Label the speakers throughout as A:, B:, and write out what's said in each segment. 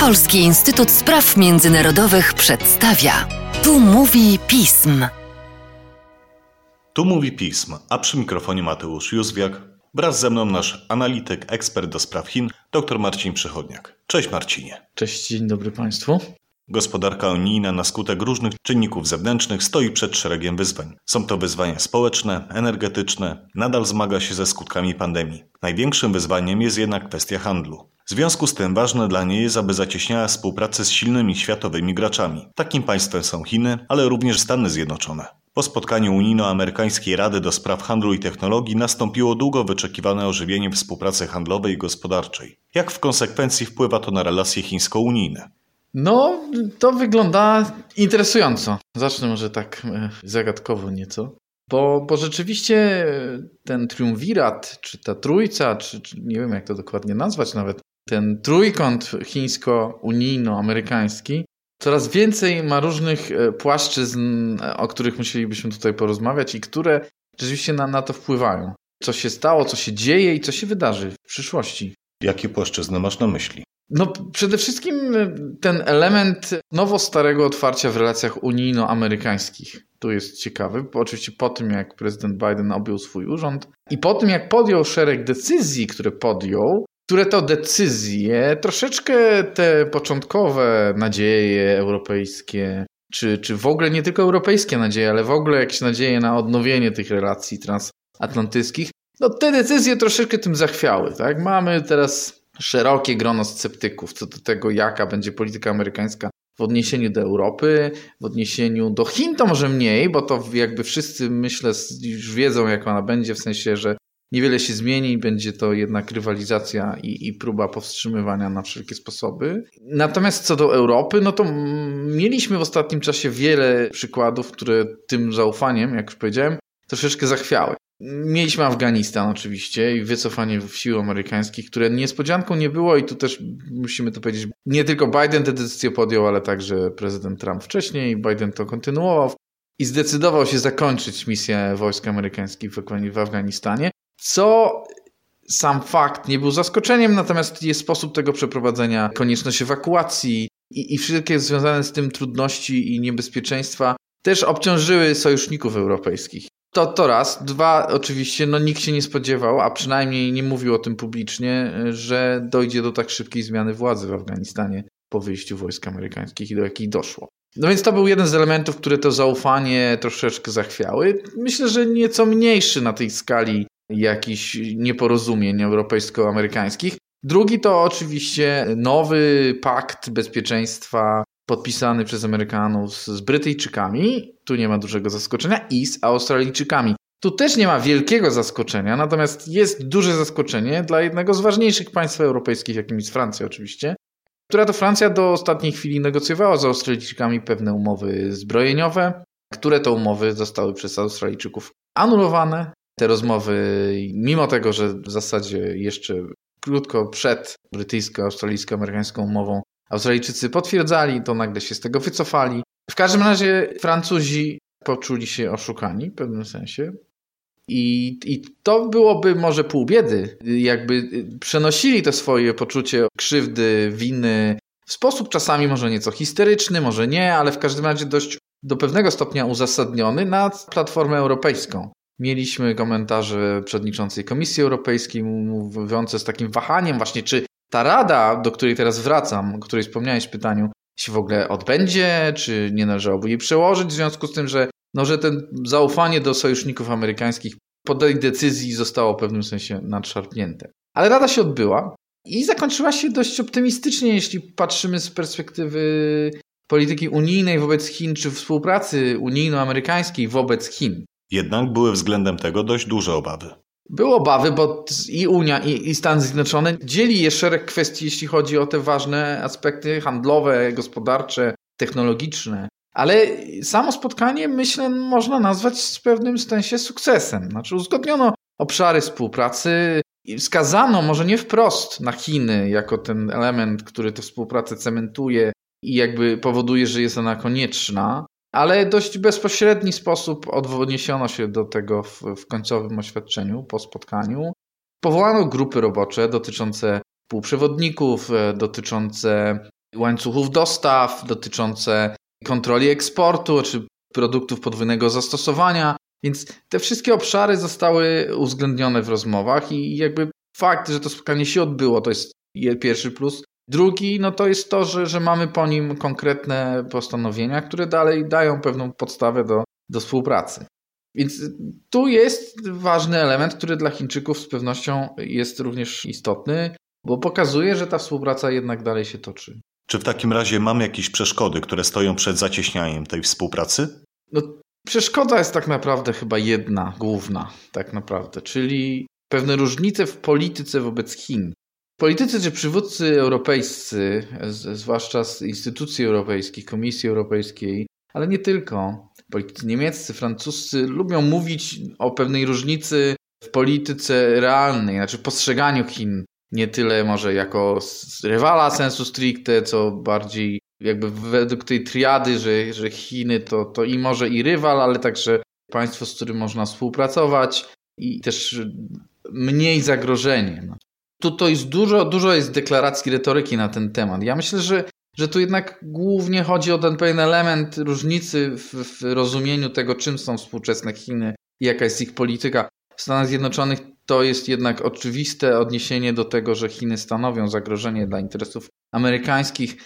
A: Polski Instytut Spraw Międzynarodowych przedstawia. Tu mówi pism.
B: Tu mówi pism, a przy mikrofonie Mateusz Józwiak. Wraz ze mną nasz analityk, ekspert do spraw Chin, dr Marcin Przychodniak. Cześć Marcinie.
C: Cześć, dzień dobry Państwu.
B: Gospodarka unijna na skutek różnych czynników zewnętrznych stoi przed szeregiem wyzwań. Są to wyzwania społeczne, energetyczne, nadal zmaga się ze skutkami pandemii. Największym wyzwaniem jest jednak kwestia handlu. W związku z tym ważne dla niej jest, aby zacieśniała współpracę z silnymi światowymi graczami. Takim państwem są Chiny, ale również Stany Zjednoczone. Po spotkaniu Unijno-Amerykańskiej Rady do Spraw Handlu i Technologii nastąpiło długo wyczekiwane ożywienie współpracy handlowej i gospodarczej. Jak w konsekwencji wpływa to na relacje chińsko-unijne?
C: No, to wygląda interesująco. Zacznę może tak e, zagadkowo nieco. Bo, bo rzeczywiście ten triumvirat, czy ta trójca, czy, czy nie wiem jak to dokładnie nazwać nawet, ten trójkąt chińsko-unijno-amerykański coraz więcej ma różnych e, płaszczyzn, o których musielibyśmy tutaj porozmawiać i które rzeczywiście na, na to wpływają. Co się stało, co się dzieje i co się wydarzy w przyszłości.
B: Jakie płaszczyzny masz na myśli?
C: No, przede wszystkim e, ten element nowo-starego otwarcia w relacjach unijno-amerykańskich. Tu jest ciekawy, bo oczywiście po tym, jak prezydent Biden objął swój urząd i po tym, jak podjął szereg decyzji, które podjął, które to decyzje troszeczkę te początkowe nadzieje europejskie, czy, czy w ogóle nie tylko europejskie nadzieje, ale w ogóle jakieś nadzieje na odnowienie tych relacji transatlantyckich, no te decyzje troszeczkę tym zachwiały. Tak? Mamy teraz szerokie grono sceptyków co do tego, jaka będzie polityka amerykańska w odniesieniu do Europy, w odniesieniu do Chin to może mniej, bo to jakby wszyscy myślę już wiedzą jak ona będzie, w sensie, że niewiele się zmieni, będzie to jednak rywalizacja i, i, próba powstrzymywania na wszelkie sposoby. Natomiast co do Europy, no to mieliśmy w ostatnim czasie wiele przykładów, które tym zaufaniem, jak już powiedziałem, troszeczkę zachwiały. Mieliśmy Afganistan oczywiście i wycofanie sił amerykańskich, które niespodzianką nie było i tu też musimy to powiedzieć, nie tylko Biden tę decyzję podjął, ale także prezydent Trump wcześniej, Biden to kontynuował i zdecydował się zakończyć misję wojsk amerykańskich w Afganistanie, co sam fakt nie był zaskoczeniem, natomiast jest sposób tego przeprowadzenia, konieczność ewakuacji i, i wszystkie związane z tym trudności i niebezpieczeństwa też obciążyły sojuszników europejskich. To, to raz. Dwa, oczywiście, no nikt się nie spodziewał, a przynajmniej nie mówił o tym publicznie, że dojdzie do tak szybkiej zmiany władzy w Afganistanie po wyjściu wojsk amerykańskich i do jakiej doszło. No więc to był jeden z elementów, które to zaufanie troszeczkę zachwiały. Myślę, że nieco mniejszy na tej skali jakichś nieporozumień europejsko-amerykańskich. Drugi to oczywiście nowy pakt bezpieczeństwa podpisany przez Amerykanów z Brytyjczykami, tu nie ma dużego zaskoczenia, i z Australijczykami. Tu też nie ma wielkiego zaskoczenia, natomiast jest duże zaskoczenie dla jednego z ważniejszych państw europejskich, jakim jest Francja oczywiście, która to Francja do ostatniej chwili negocjowała z Australijczykami pewne umowy zbrojeniowe, które to umowy zostały przez Australijczyków anulowane. Te rozmowy, mimo tego, że w zasadzie jeszcze krótko przed brytyjsko-australijsko-amerykańską umową Australijczycy potwierdzali, to nagle się z tego wycofali. W każdym razie Francuzi poczuli się oszukani w pewnym sensie. I, I to byłoby może pół biedy, jakby przenosili to swoje poczucie krzywdy, winy w sposób czasami może nieco histeryczny, może nie, ale w każdym razie dość do pewnego stopnia uzasadniony na platformę europejską. Mieliśmy komentarze przewodniczącej Komisji Europejskiej mówiące z takim wahaniem właśnie, czy ta rada, do której teraz wracam, o której wspomniałeś w pytaniu, się w ogóle odbędzie, czy nie należałoby jej przełożyć w związku z tym, że, no, że ten zaufanie do sojuszników amerykańskich po tej decyzji zostało w pewnym sensie nadszarpnięte. Ale rada się odbyła i zakończyła się dość optymistycznie, jeśli patrzymy z perspektywy polityki unijnej wobec Chin, czy współpracy unijno-amerykańskiej wobec Chin.
B: Jednak były względem tego dość duże obawy.
C: Były obawy, bo i Unia, i, i Stany Zjednoczone dzieli je szereg kwestii, jeśli chodzi o te ważne aspekty handlowe, gospodarcze, technologiczne. Ale samo spotkanie, myślę, można nazwać w pewnym sensie sukcesem. Znaczy, uzgodniono obszary współpracy, wskazano może nie wprost na Chiny jako ten element, który tę współpracę cementuje i jakby powoduje, że jest ona konieczna, ale dość bezpośredni sposób odniesiono się do tego w, w końcowym oświadczeniu po spotkaniu. Powołano grupy robocze dotyczące półprzewodników, e, dotyczące łańcuchów dostaw, dotyczące kontroli eksportu czy produktów podwójnego zastosowania. Więc te wszystkie obszary zostały uwzględnione w rozmowach i jakby fakt, że to spotkanie się odbyło, to jest pierwszy plus. Drugi, no to jest to, że, że mamy po nim konkretne postanowienia, które dalej dają pewną podstawę do, do współpracy. Więc tu jest ważny element, który dla Chińczyków z pewnością jest również istotny, bo pokazuje, że ta współpraca jednak dalej się toczy.
B: Czy w takim razie mamy jakieś przeszkody, które stoją przed zacieśnianiem tej współpracy?
C: No, przeszkoda jest tak naprawdę chyba jedna, główna, tak naprawdę, czyli pewne różnice w polityce wobec Chin. Politycy czy przywódcy europejscy, zwłaszcza z instytucji europejskich, Komisji Europejskiej, ale nie tylko, politycy niemieccy, francuscy lubią mówić o pewnej różnicy w polityce realnej, znaczy postrzeganiu Chin. Nie tyle może jako rywala sensu stricte, co bardziej jakby według tej triady, że, że Chiny to, to i może i rywal, ale także państwo, z którym można współpracować i też mniej zagrożenie. Tu to jest dużo, dużo jest deklaracji, retoryki na ten temat. Ja myślę, że, że tu jednak głównie chodzi o ten pewien element różnicy w, w rozumieniu tego, czym są współczesne Chiny i jaka jest ich polityka. W Stanach Zjednoczonych to jest jednak oczywiste odniesienie do tego, że Chiny stanowią zagrożenie dla interesów amerykańskich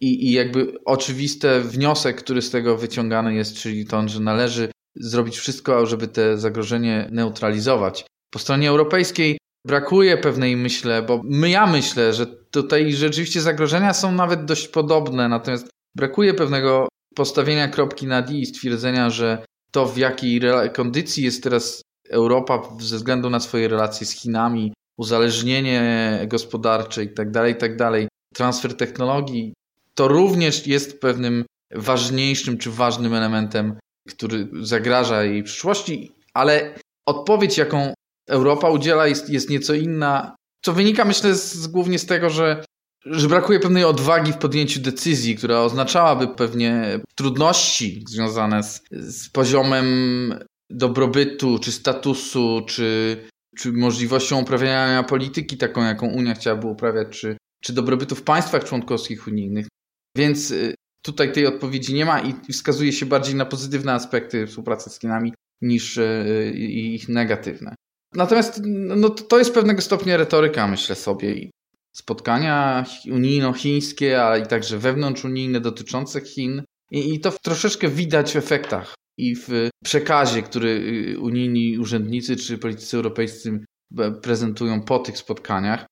C: i, i jakby oczywisty wniosek, który z tego wyciągany jest, czyli to, że należy zrobić wszystko, żeby te zagrożenie neutralizować. Po stronie europejskiej brakuje pewnej myślę, bo my, ja myślę, że tutaj rzeczywiście zagrożenia są nawet dość podobne, natomiast brakuje pewnego postawienia kropki na D i stwierdzenia, że to w jakiej kondycji jest teraz Europa ze względu na swoje relacje z Chinami, uzależnienie gospodarcze itd., tak itd., tak transfer technologii, to również jest pewnym ważniejszym czy ważnym elementem, który zagraża jej przyszłości, ale odpowiedź, jaką Europa udziela, jest, jest nieco inna, co wynika, myślę, z, głównie z tego, że, że brakuje pewnej odwagi w podjęciu decyzji, która oznaczałaby pewnie trudności związane z, z poziomem dobrobytu, czy statusu, czy, czy możliwością uprawiania polityki taką, jaką Unia chciałaby uprawiać, czy, czy dobrobytu w państwach członkowskich unijnych. Więc y, tutaj tej odpowiedzi nie ma i wskazuje się bardziej na pozytywne aspekty współpracy z Chinami niż y, ich negatywne. Natomiast no, to jest pewnego stopnia retoryka, myślę sobie. I spotkania unijno-chińskie, ale i także wewnątrzunijne dotyczące Chin. I, I to troszeczkę widać w efektach i w przekazie, który y, unijni urzędnicy czy politycy europejscy prezentują po tych spotkaniach.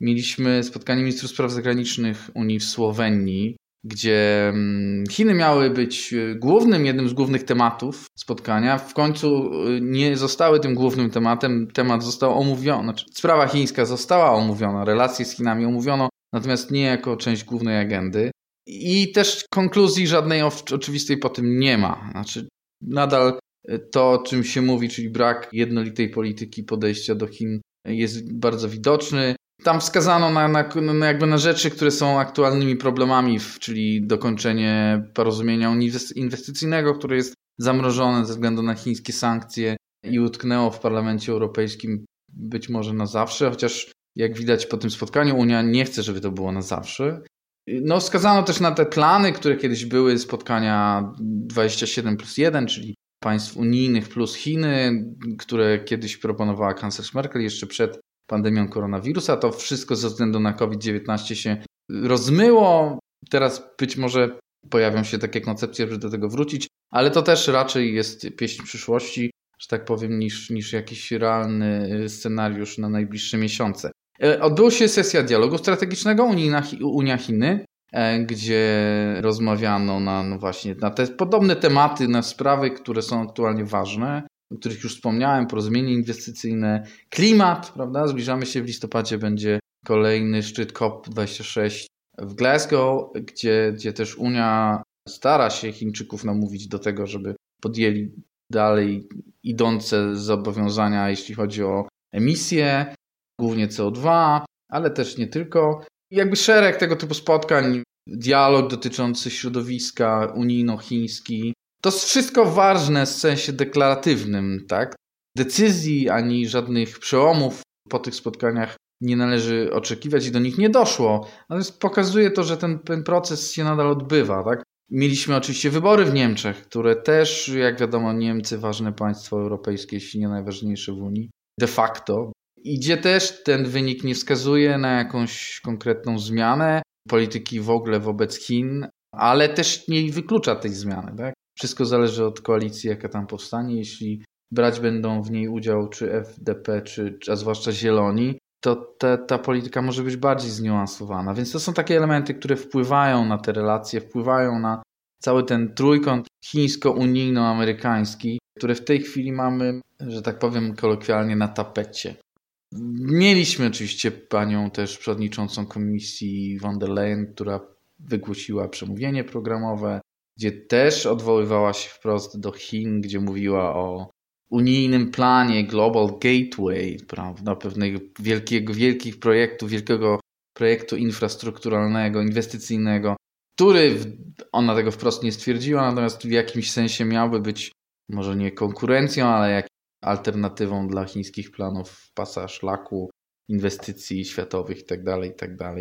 C: Mieliśmy spotkanie ministrów spraw zagranicznych Unii w Słowenii, gdzie mm, Chiny miały być y, głównym, jednym z głównych tematów spotkania. W końcu y, nie zostały tym głównym tematem. Temat został omówiony, znaczy sprawa chińska została omówiona, relacje z Chinami omówiono, natomiast nie jako część głównej agendy. I też konkluzji żadnej oczywistej po tym nie ma. Znaczy, nadal y, to, o czym się mówi, czyli brak jednolitej polityki podejścia do Chin, jest bardzo widoczny. Tam wskazano na, na, na, jakby na rzeczy, które są aktualnymi problemami, czyli dokończenie porozumienia inwestycyjnego, które jest zamrożone ze względu na chińskie sankcje i utknęło w Parlamencie Europejskim być może na zawsze, chociaż jak widać po tym spotkaniu Unia nie chce, żeby to było na zawsze. No, wskazano też na te plany, które kiedyś były spotkania 27 plus 1, czyli państw unijnych plus Chiny, które kiedyś proponowała kanclerz Merkel jeszcze przed pandemią koronawirusa. To wszystko ze względu na COVID-19 się rozmyło. Teraz być może pojawią się takie koncepcje, żeby do tego wrócić, ale to też raczej jest pieśń przyszłości, że tak powiem, niż, niż jakiś realny scenariusz na najbliższe miesiące. E, odbyła się sesja dialogu strategicznego Unia, Unia Chiny, e, gdzie rozmawiano na, no właśnie, na te podobne tematy, na sprawy, które są aktualnie ważne o których już wspomniałem, porozumienie inwestycyjne, klimat, prawda? Zbliżamy się w listopadzie, będzie kolejny szczyt COP26 w Glasgow, gdzie, gdzie też Unia stara się Chińczyków namówić do tego, żeby podjęli dalej idące zobowiązania, jeśli chodzi o emisję, głównie CO2, ale też nie tylko. Jakby szereg tego typu spotkań, dialog dotyczący środowiska unijno-chiński, to jest wszystko ważne w sensie deklaratywnym, tak? Decyzji ani żadnych przełomów po tych spotkaniach nie należy oczekiwać i do nich nie doszło. Natomiast pokazuje to, że ten, ten proces się nadal odbywa. Tak? Mieliśmy oczywiście wybory w Niemczech, które też, jak wiadomo, Niemcy, ważne państwo europejskie, jeśli nie najważniejsze w Unii, de facto. Idzie też ten wynik nie wskazuje na jakąś konkretną zmianę polityki w ogóle wobec Chin, ale też nie wyklucza tej zmiany. Tak? Wszystko zależy od koalicji, jaka tam powstanie. Jeśli brać będą w niej udział czy FDP, czy, a zwłaszcza Zieloni, to te, ta polityka może być bardziej zniuansowana. Więc to są takie elementy, które wpływają na te relacje, wpływają na cały ten trójkąt chińsko-unijno-amerykański, który w tej chwili mamy, że tak powiem kolokwialnie, na tapecie. Mieliśmy oczywiście panią też przewodniczącą komisji von der Leyen, która wygłosiła przemówienie programowe, gdzie też odwoływała się wprost do Chin, gdzie mówiła o unijnym planie Global Gateway, prawda, pewnego wielkiego, wielkich projektów, wielkiego projektu infrastrukturalnego, inwestycyjnego, który, ona tego wprost nie stwierdziła, natomiast w jakimś sensie miałby być może nie konkurencją, ale jak alternatywą dla chińskich planów pasa szlaku, inwestycji światowych itd., tak itd. Tak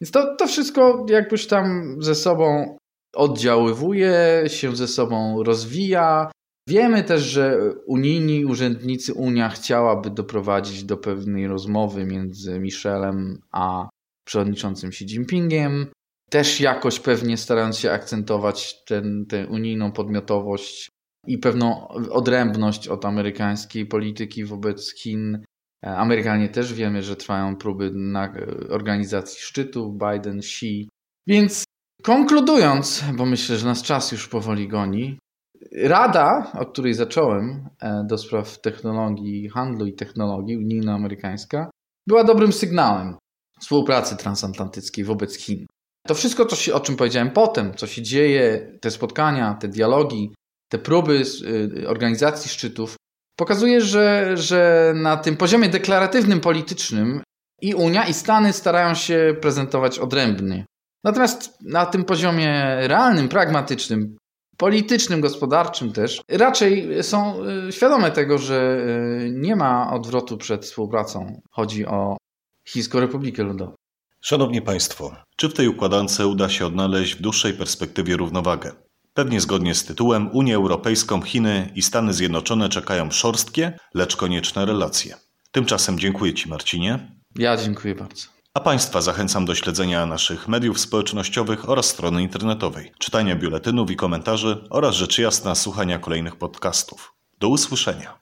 C: Więc to, to wszystko jakbyś tam ze sobą oddziaływuje, się ze sobą rozwija. Wiemy też, że unijni urzędnicy Unia chciałaby doprowadzić do pewnej rozmowy między Michelem a przewodniczącym Xi Jinpingiem. Też jakoś pewnie starając się akcentować ten, tę unijną podmiotowość i pewną odrębność od amerykańskiej polityki wobec Chin. Amerykanie też wiemy, że trwają próby organizacji szczytu Biden, Xi. Więc konkludując, bo myślę, że nas czas już powoli goni, Rada, od której zacząłem, e, do spraw technologii, handlu i technologii, unijno-amerykańska, była dobrym sygnałem współpracy transatlantyckiej wobec Chin. To wszystko, to się, o czym powiedziałem potem, co się dzieje, te spotkania, te dialogi, te próby y, organizacji szczytów, pokazuje, że, że na tym poziomie deklaratywnym, politycznym i Unia, i Stany starają się prezentować odrębnie. Natomiast na tym poziomie realnym, pragmatycznym, politycznym, gospodarczym też, raczej są y, świadome tego, że y, nie ma odwrotu przed współpracą. Chodzi o Chińską Republikę Ludową.
B: Szanowni Państwo, czy w tej układance uda się odnaleźć w dłuższej perspektywie równowagę? Pewnie zgodnie z tytułem Unię Europejską, Chiny i Stany Zjednoczone czekają szorstkie, lecz konieczne relacje. Tymczasem dziękuję Ci Marcinie.
C: Ja dziękuję bardzo.
B: A Państwa zachęcam do śledzenia naszych mediów społecznościowych oraz strony internetowej, czytania biuletynów i komentarzy oraz rzecz jasna słuchania kolejnych podcastów. Do usłyszenia.